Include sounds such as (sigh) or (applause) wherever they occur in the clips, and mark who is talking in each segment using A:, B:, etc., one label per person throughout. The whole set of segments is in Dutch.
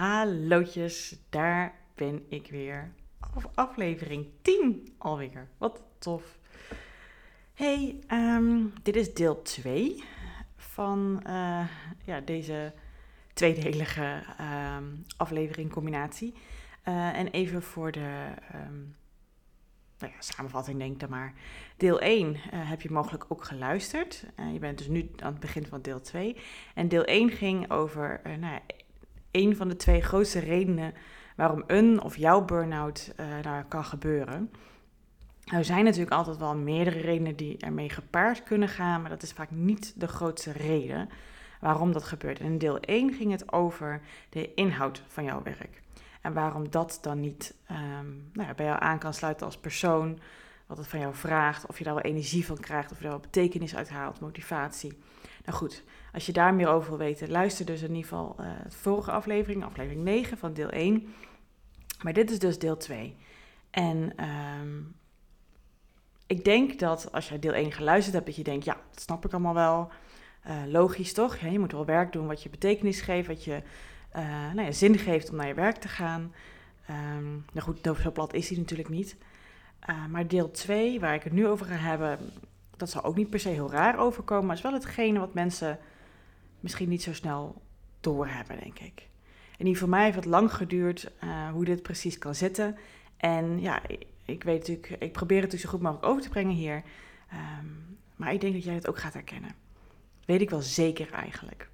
A: Hallootjes, daar ben ik weer. Aflevering 10 alweer. Wat tof. Hey, ehm, dit is deel 2 van uh, ja, deze tweedelige um, aflevering combinatie. Uh, en even voor de um, nou ja, samenvatting denk ik dan maar. Deel 1 uh, eh, heb je mogelijk ook geluisterd. je bent dus nu aan het begin van deel 2. En deel 1 ging over nou ja, een van de twee grootste redenen waarom een of jouw burn-out uh, nou, kan gebeuren. Er zijn natuurlijk altijd wel meerdere redenen die ermee gepaard kunnen gaan, maar dat is vaak niet de grootste reden waarom dat gebeurt. In deel 1 ging het over de inhoud van jouw werk. En waarom dat dan niet um, nou ja, bij jou aan kan sluiten als persoon, wat het van jou vraagt, of je daar wel energie van krijgt, of je daar wel betekenis uit haalt, motivatie. Nou goed, als je daar meer over wil weten, luister dus in ieder geval de vorige aflevering, aflevering 9 van deel 1. Maar dit is dus deel 2. En um, ik denk dat als jij deel 1 geluisterd hebt, dat je denkt, ja, dat snap ik allemaal wel. Uh, logisch toch? Je moet wel werk doen wat je betekenis geeft, wat je uh, nou ja, zin geeft om naar je werk te gaan. Um, nou goed, zo plat is hij natuurlijk niet. Uh, maar deel 2, waar ik het nu over ga hebben, dat zal ook niet per se heel raar overkomen, maar is wel hetgene wat mensen misschien niet zo snel doorhebben, denk ik. En die voor mij heeft het lang geduurd uh, hoe dit precies kan zitten. En ja, ik, weet natuurlijk, ik probeer het dus zo goed mogelijk over te brengen hier. Um, maar ik denk dat jij het ook gaat herkennen. weet ik wel zeker eigenlijk.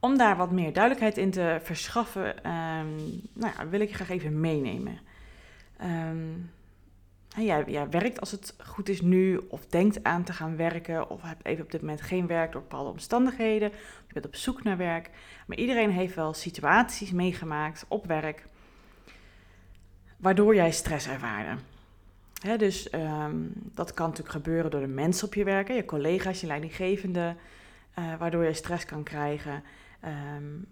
A: Om daar wat meer duidelijkheid in te verschaffen, um, nou ja, wil ik je graag even meenemen. Um, jij, jij, werkt als het goed is nu, of denkt aan te gaan werken, of hebt even op dit moment geen werk door bepaalde omstandigheden, of je bent op zoek naar werk. Maar iedereen heeft wel situaties meegemaakt op werk, waardoor jij stress ervaarde. dus um, dat kan natuurlijk gebeuren door de mensen op je werk, je collega's, je leidinggevende, uh, waardoor je stress kan krijgen. Um,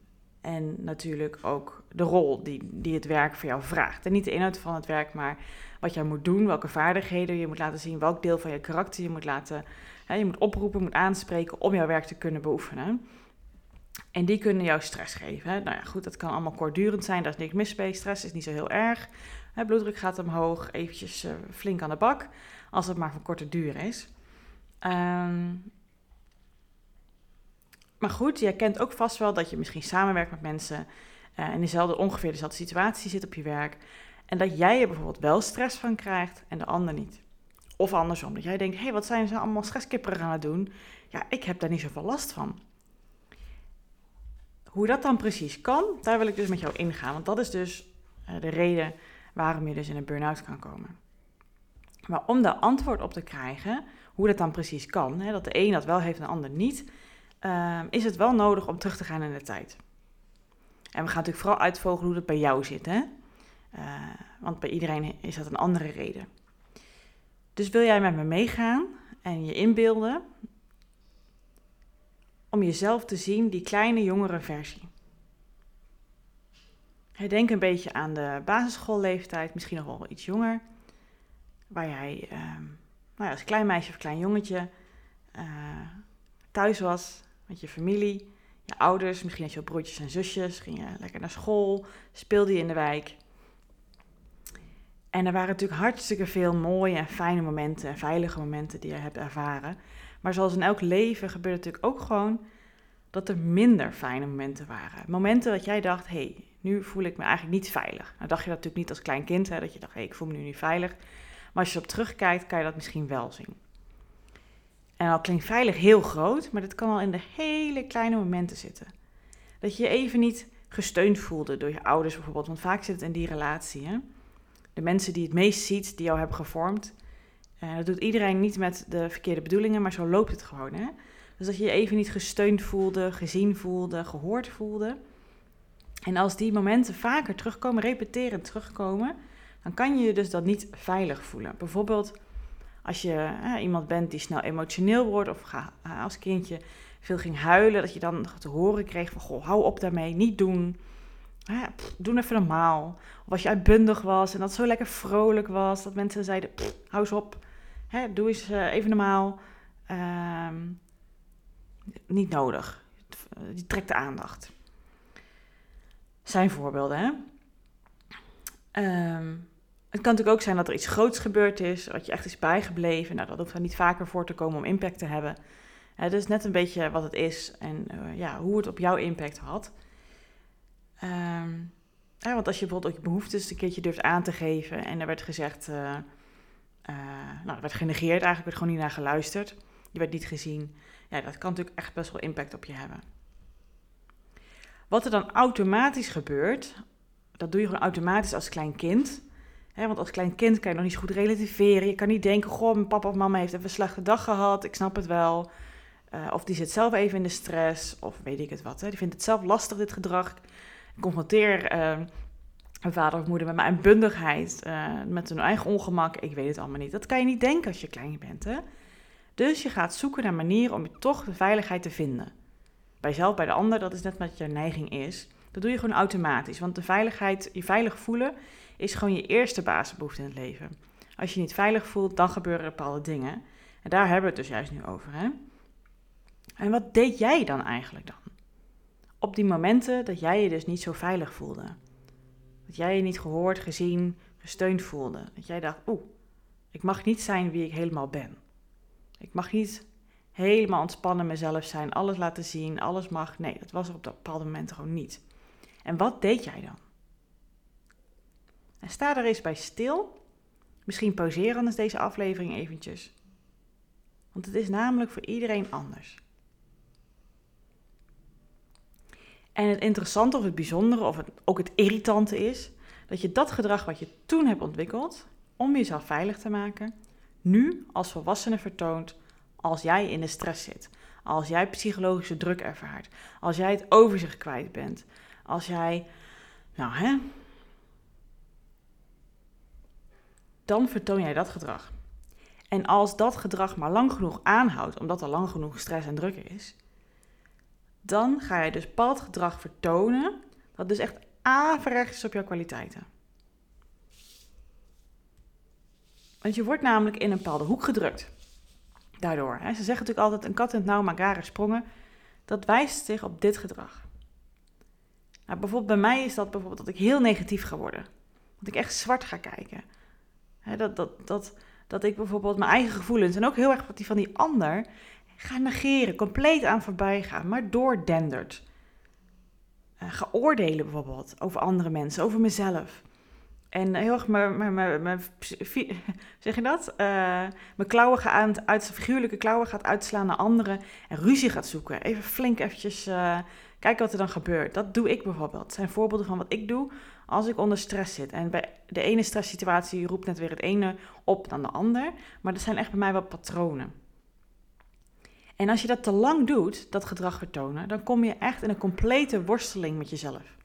A: en natuurlijk ook de rol die, die het werk voor jou vraagt. En niet de inhoud van het werk, maar wat jij moet doen, welke vaardigheden je moet laten zien, welk deel van je karakter je moet laten. Hè, je moet oproepen, moet aanspreken om jouw werk te kunnen beoefenen. En die kunnen jou stress geven. Nou ja, goed, dat kan allemaal kortdurend zijn, daar is niks mis mee. Stress is niet zo heel erg. Hè, bloeddruk gaat omhoog, eventjes uh, flink aan de bak, als het maar van korte duur is. Um, maar goed, jij kent ook vast wel dat je misschien samenwerkt met mensen uh, in dezelfde, ongeveer dezelfde situatie zit op je werk. En dat jij er bijvoorbeeld wel stress van krijgt en de ander niet. Of andersom, dat jij denkt, hé, hey, wat zijn ze allemaal stresskipperen aan het doen? Ja, ik heb daar niet zoveel last van. Hoe dat dan precies kan, daar wil ik dus met jou ingaan. Want dat is dus uh, de reden waarom je dus in een burn-out kan komen. Maar om daar antwoord op te krijgen, hoe dat dan precies kan, hè, dat de een dat wel heeft en de ander niet, uh, is het wel nodig om terug te gaan in de tijd. En we gaan natuurlijk vooral uitvogelen hoe dat bij jou zit. Hè? Uh, want bij iedereen is dat een andere reden. Dus wil jij met me meegaan en je inbeelden om jezelf te zien, die kleine jongere versie. Denk een beetje aan de basisschoolleeftijd, misschien nog wel iets jonger, waar jij uh, nou ja, als klein meisje of klein jongetje uh, thuis was met je familie, je ouders, misschien had je broertjes en zusjes, ging je lekker naar school, speelde je in de wijk. En er waren natuurlijk hartstikke veel mooie en fijne momenten en veilige momenten die je hebt ervaren. Maar zoals in elk leven gebeurde natuurlijk ook gewoon dat er minder fijne momenten waren. Momenten dat jij dacht, hé, hey, nu voel ik me eigenlijk niet veilig. Nou dacht je dat natuurlijk niet als klein kind, hè, dat je dacht, hé, hey, ik voel me nu niet veilig. Maar als je erop terugkijkt, kan je dat misschien wel zien. En al klinkt veilig heel groot, maar dat kan al in de hele kleine momenten zitten. Dat je je even niet gesteund voelde door je ouders bijvoorbeeld, want vaak zit het in die relatie. Hè? De mensen die het meest ziet, die jou hebben gevormd. Uh, dat doet iedereen niet met de verkeerde bedoelingen, maar zo loopt het gewoon. Hè? Dus dat je je even niet gesteund voelde, gezien voelde, gehoord voelde. En als die momenten vaker terugkomen, repeterend terugkomen, dan kan je je dus dat niet veilig voelen. Bijvoorbeeld als je iemand bent die snel emotioneel wordt of ga, als kindje veel ging huilen, dat je dan te horen kreeg van, goh, hou op daarmee, niet doen. Doe even normaal. Of als je uitbundig was en dat zo lekker vrolijk was, dat mensen zeiden, hou eens op, doe eens uh, even normaal. niet nodig. Die trekt de aandacht. zijn voorbeelden. Hè? Ehm, het kan natuurlijk ook zijn dat er iets groots gebeurd is, wat je echt is bijgebleven. Nou, dat hoeft er niet vaker voor te komen om impact te hebben. Het is net een beetje wat het is en eh, ja, hoe het op jouw impact had. Ehm, want als je bijvoorbeeld ook je behoeftes een keertje durft aan te geven en er werd gezegd, uh, nou, er werd genegeerd, eigenlijk werd gewoon niet naar geluisterd. Je werd niet gezien. Ja, dat kan natuurlijk echt best wel impact op je hebben. Wat er dan automatisch gebeurt, dat doe je gewoon automatisch als klein kind. Want als klein kind kan je nog niet zo goed relativeren. Je kan niet denken, goh, mijn papa of mama heeft even een slechte dag gehad. Ik snap het wel. Uh, of die zit zelf even in de stress. Of weet ik het wat. Die vindt het zelf lastig, dit gedrag. Ik confronteer uh, mijn vader of moeder met mijn bundigheid. Uh, met hun eigen ongemak. Ik weet het allemaal niet. Dat kan je niet denken als je klein bent. Dus je gaat zoeken naar manieren om toch de veiligheid te vinden. Bij jezelf, bij de ander, dat is net wat je neiging is. Dat doe je gewoon automatisch. Want de veiligheid, je veilig voelen, is gewoon je eerste basisbehoefte in het leven. Als je niet veilig voelt, dan gebeuren er bepaalde dingen. En daar hebben we het dus juist nu over. Hè? En wat deed jij dan eigenlijk dan? Op die momenten dat jij je dus niet zo veilig voelde. Dat jij je niet gehoord, gezien, gesteund voelde. Dat jij dacht, oeh, ik mag niet zijn wie ik helemaal ben. Ik mag niet helemaal ontspannen mezelf zijn, alles laten zien, alles mag. Nee, dat was er op dat bepaalde moment gewoon niet. En wat deed jij dan? En sta er eens bij stil. Misschien pauzeren anders deze aflevering eventjes. Want het is namelijk voor iedereen anders. En het interessante of het bijzondere of het, ook het irritante is dat je dat gedrag wat je toen hebt ontwikkeld om jezelf veilig te maken, nu als volwassene vertoont als jij in de stress zit. Als jij psychologische druk ervaart. Als jij het overzicht kwijt bent. Als jij, nou hè, dan vertoon jij dat gedrag. En als dat gedrag maar lang genoeg aanhoudt, omdat er lang genoeg stress en druk is, dan ga je dus bepaald gedrag vertonen dat dus echt averechts is op jouw kwaliteiten. Want je wordt namelijk in een bepaalde hoek gedrukt. Daardoor. Hè. Ze zeggen natuurlijk altijd: een kat in het nauw maakt sprongen. Dat wijst zich op dit gedrag. Nou, bijvoorbeeld bij mij is dat bijvoorbeeld dat ik heel negatief ga worden. Dat ik echt zwart ga kijken. Dat, dat, dat, dat ik bijvoorbeeld mijn eigen gevoelens en ook heel erg wat die van die ander ga negeren, compleet aan voorbij gaan, maar doordendert. Uh, ga oordelen bijvoorbeeld over andere mensen, over mezelf. En heel erg mijn, (laughs) zeg je dat? Uh, mijn klauwen gaat uit, figuurlijke klauwen gaat uitslaan naar anderen en ruzie gaat zoeken. Even flink eventjes uh, kijken wat er dan gebeurt. Dat doe ik bijvoorbeeld. Het zijn voorbeelden van wat ik doe als ik onder stress zit. En bij de ene stresssituatie roept net weer het ene op dan de ander. Maar dat zijn echt bij mij wel patronen. En als je dat te lang doet, dat gedrag vertonen, dan kom je echt in een complete worsteling met jezelf.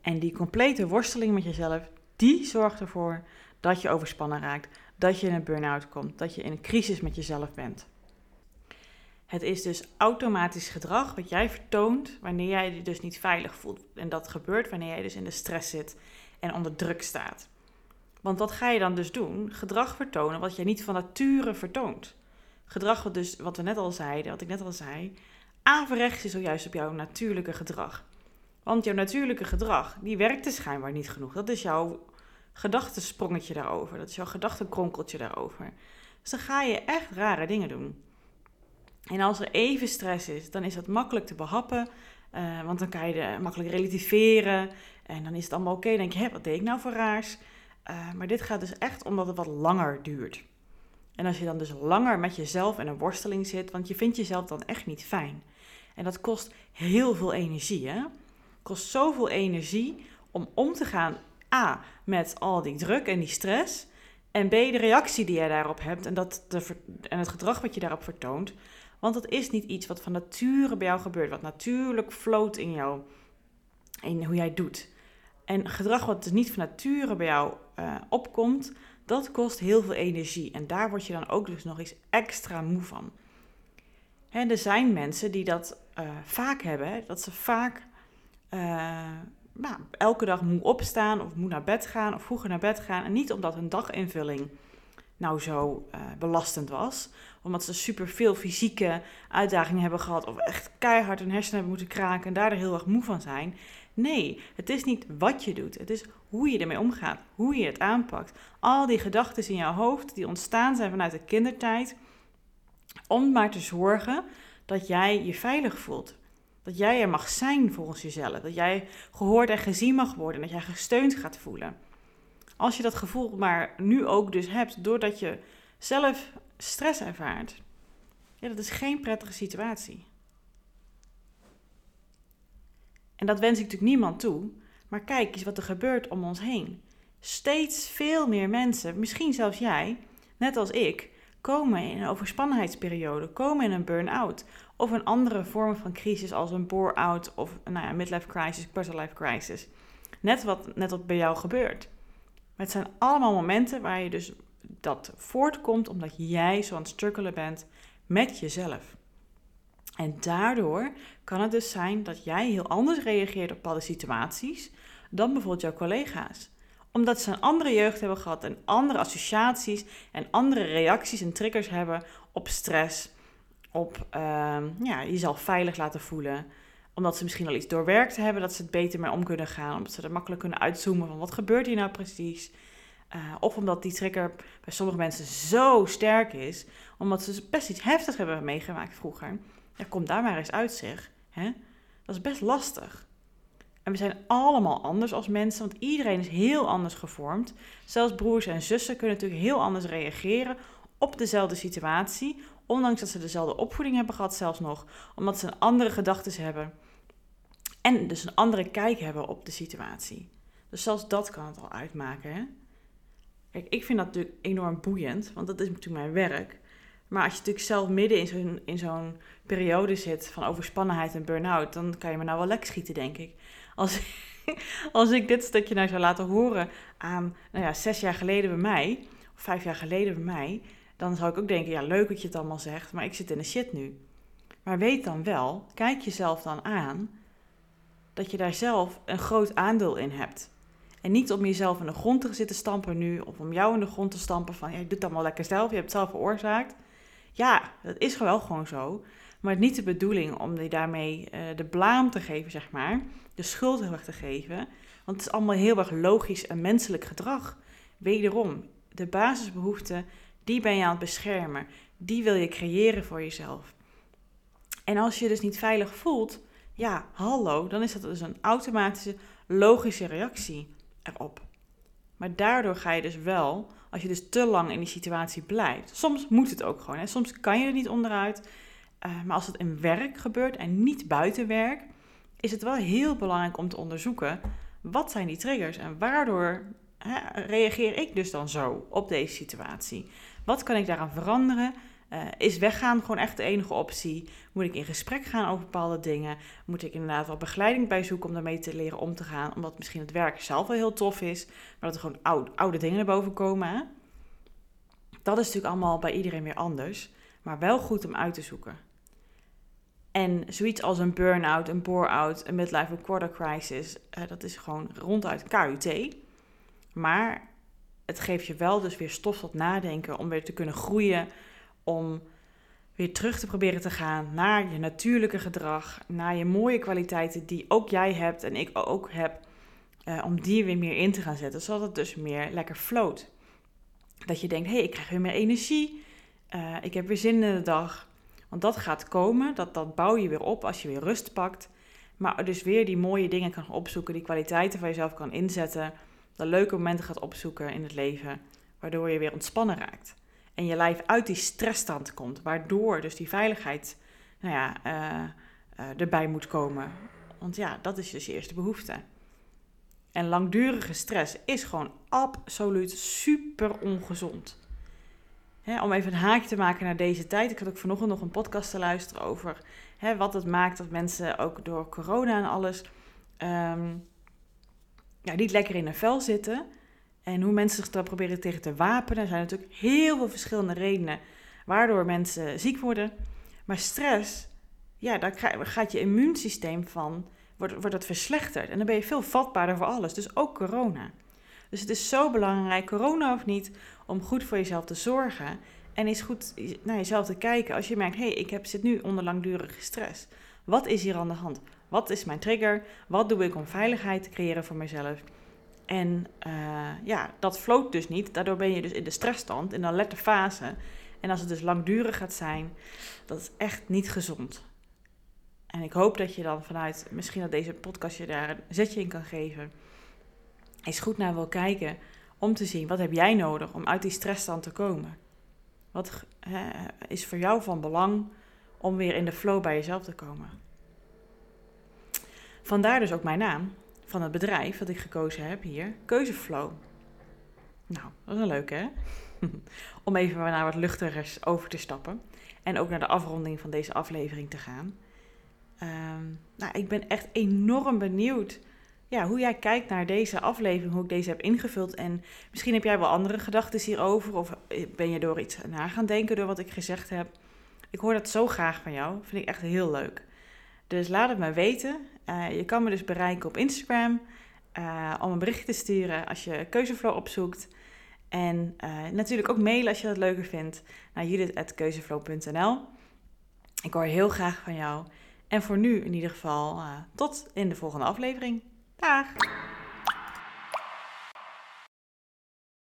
A: En die complete worsteling met jezelf, die zorgt ervoor dat je overspannen raakt, dat je in een burn-out komt, dat je in een crisis met jezelf bent. Het is dus automatisch gedrag wat jij vertoont wanneer jij je dus niet veilig voelt. En dat gebeurt wanneer jij dus in de stress zit en onder druk staat. Want wat ga je dan dus doen? Gedrag vertonen wat jij niet van nature vertoont. Gedrag wat, dus, wat we net al zeiden, wat ik net al zei, averechts is zojuist op jouw natuurlijke gedrag. Want jouw natuurlijke gedrag, die werkt dus schijnbaar niet genoeg. Dat is jouw gedachtesprongetje daarover. Dat is jouw gedachtenkronkeltje daarover. Dus dan ga je echt rare dingen doen. En als er even stress is, dan is dat makkelijk te behappen. Uh, want dan kan je de, makkelijk relativeren. En dan is het allemaal oké. Dan denk je, hé, wat deed ik nou voor raars? Uh, maar dit gaat dus echt omdat het wat langer duurt. En als je dan dus langer met jezelf in een worsteling zit, want je vindt jezelf dan echt niet fijn. En dat kost heel veel energie, hè? kost zoveel energie om om te gaan, A, met al die druk en die stress. En B, de reactie die jij daarop hebt en, dat en het gedrag wat je daarop vertoont. Want dat is niet iets wat van nature bij jou gebeurt, wat natuurlijk floot in jou, in hoe jij doet. En gedrag wat dus niet van nature bij jou uh, opkomt, dat kost heel veel energie. En daar word je dan ook dus nog eens extra moe van. En er zijn mensen die dat uh, vaak hebben, dat ze vaak uh, nou, elke dag moe opstaan of moe naar bed gaan of vroeger naar bed gaan. En niet omdat hun daginvulling nou zo uh, belastend was. Omdat ze superveel fysieke uitdagingen hebben gehad. Of echt keihard hun hersenen hebben moeten kraken en daar er heel erg moe van zijn. Nee, het is niet wat je doet. Het is hoe je ermee omgaat. Hoe je het aanpakt. Al die gedachten in jouw hoofd die ontstaan zijn vanuit de kindertijd. Om maar te zorgen dat jij je veilig voelt. Dat jij er mag zijn volgens jezelf. Dat jij gehoord en gezien mag worden. Dat jij gesteund gaat voelen. Als je dat gevoel maar nu ook dus hebt, doordat je zelf stress ervaart. Ja, dat is geen prettige situatie. En dat wens ik natuurlijk niemand toe. Maar kijk eens wat er gebeurt om ons heen. Steeds veel meer mensen, misschien zelfs jij, net als ik, komen in een overspannenheidsperiode, komen in een burn-out. Of een andere vorm van crisis als een bore-out of nou ja, midlife crisis, quarter-life crisis. Net wat, net wat bij jou gebeurt. Maar het zijn allemaal momenten waar je dus dat voortkomt omdat jij zo aan het struggelen bent met jezelf. En daardoor kan het dus zijn dat jij heel anders reageert op bepaalde situaties dan bijvoorbeeld jouw collega's. Omdat ze een andere jeugd hebben gehad en andere associaties en andere reacties en triggers hebben op stress, op uh, ja, jezelf veilig laten voelen. Omdat ze misschien al iets doorwerkt hebben, dat ze het beter mee om kunnen gaan. Omdat ze er makkelijk kunnen uitzoomen van wat gebeurt hier nou precies. Uh, of omdat die trigger bij sommige mensen zo sterk is, omdat ze best iets heftigs hebben meegemaakt vroeger. Ja, kom daar maar eens uit zeg. Hè? Dat is best lastig. En we zijn allemaal anders als mensen, want iedereen is heel anders gevormd. Zelfs broers en zussen kunnen natuurlijk heel anders reageren op dezelfde situatie, ondanks dat ze dezelfde opvoeding hebben gehad, zelfs nog, omdat ze een andere gedachten hebben en dus een andere kijk hebben op de situatie. Dus zelfs dat kan het al uitmaken. Hè? Kijk, ik vind dat natuurlijk enorm boeiend, want dat is natuurlijk mijn werk. Maar als je natuurlijk zelf midden in zo'n, in zo'n periode zit van overspannenheid en burn-out, dan kan je me nou wel lek schieten, denk ik. Als, (laughs) als ik dit stukje nou zou laten horen aan, nou ja, zes jaar geleden bij mij, of vijf jaar geleden bij mij, dan zou ik ook denken, ja, leuk dat je het allemaal zegt, maar ik zit in de shit nu. Maar weet dan wel, kijk jezelf dan aan, dat je daar zelf een groot aandeel in hebt. En niet om jezelf in de grond te zitten stampen nu, of om jou in de grond te stampen van, ja, je doet het allemaal lekker zelf, je hebt het zelf veroorzaakt. Ja, dat is wel gewoon zo. Maar het is niet de bedoeling om je daarmee uh, de blaam te geven, zeg maar. De schuld heel erg te geven. Want het is allemaal heel erg logisch en menselijk gedrag. Wederom, de basisbehoeften, die ben je aan het beschermen. Die wil je creëren voor jezelf. En als je dus niet veilig voelt, ja, hallo, dan is dat dus een automatische, logische reactie erop. Maar daardoor ga je dus wel, als je dus te lang in die situatie blijft. Soms moet het ook gewoon. Hè? Soms kan je er niet onderuit. Uh, maar als het in werk gebeurt en niet buiten werk, is het wel heel belangrijk om te onderzoeken wat zijn die triggers en waardoor hè, reageer ik dus dan zo op deze situatie. Wat kan ik daaraan veranderen? Uh, is weggaan gewoon echt de enige optie? Moet ik in gesprek gaan over bepaalde dingen? Moet ik inderdaad wel begeleiding bij zoeken om daarmee te leren om te gaan? Omdat misschien het werk zelf wel heel tof is, maar dat er gewoon oude, oude dingen naar boven komen. Dat is natuurlijk allemaal bij iedereen weer anders, maar wel goed om uit te zoeken. En zoiets als een burn-out, een bore-out, een midlife quarter crisis, uh, dat is gewoon ronduit KUT. Maar het geeft je wel dus weer stof tot nadenken om weer te kunnen groeien, om weer terug te proberen te gaan naar je natuurlijke gedrag, naar je mooie kwaliteiten die ook jij hebt en ik ook heb, uh, om die weer meer in te gaan zetten, zodat het dus meer lekker float. Dat je denkt, hé, hey, ik krijg weer meer energie, uh, ik heb weer zin in de dag. Want dat gaat komen, dat, dat bouw je weer op als je weer rust pakt. Maar dus weer die mooie dingen kan opzoeken, die kwaliteiten van jezelf kan inzetten, de leuke momenten gaat opzoeken in het leven, waardoor je weer ontspannen raakt en je lijf uit die stressstand komt, waardoor dus die veiligheid nou ja, uh, uh, erbij moet komen. Want ja, dat is dus je eerste behoefte. En langdurige stress is gewoon absoluut super ongezond. om even een haakje te maken naar deze tijd. Ik had ook vanochtend nog een podcast te luisteren over wat het maakt dat mensen ook door corona en alles um, ja, niet lekker in hun vel zitten. En hoe mensen zich daar proberen tegen te wapenen. Er zijn natuurlijk heel veel verschillende redenen waardoor mensen ziek worden. Maar stress, ja, daar gaat je immuunsysteem van, wordt, wordt dat verslechterd. En dan ben je veel vatbaarder voor alles. Dus ook corona. Dus het is zo belangrijk, corona of niet, om goed voor jezelf te zorgen. En is goed naar jezelf te kijken als je merkt, hé, hey, ik heb, zit nu onder langdurige stress. Wat is hier aan de hand? Wat is mijn trigger? Wat doe ik om veiligheid te creëren voor mezelf? En uh, ja, dat floot dus niet. Daardoor ben je dus in de stressstand, in de alerte fase. En als het dus langdurig gaat zijn, dat is echt niet gezond. En ik hoop dat je dan vanuit, misschien dat deze podcast je daar een zetje in kan geven. Eens goed naar wil kijken om te zien, wat heb jij nodig om uit die stressstand te komen? Wat is voor jou van belang om weer in de flow bij jezelf te komen? Vandaar dus ook mijn naam van het bedrijf dat ik gekozen heb hier, Keuzeflow. Nou, dat is een leuke hè? (laughs) Om even naar wat luchtigers over te stappen. En ook naar de afronding van deze aflevering te gaan. Ehm, nou, ik ben echt enorm benieuwd ja, hoe jij kijkt naar deze aflevering, hoe ik deze heb ingevuld. En misschien heb jij wel andere gedachten hierover. Of ben je door iets na gaan denken door wat ik gezegd heb. Ik hoor dat zo graag van jou. Vind ik echt heel leuk. Dus laat het me weten. Uh, je kan me dus bereiken op Instagram. Uh, om een bericht te sturen als je keuzeflow opzoekt. En uh, natuurlijk ook mailen als je dat leuker vindt naar judith.keuzeflow.nl. Ik hoor heel graag van jou. En voor nu in ieder geval tot in de volgende aflevering. Dag!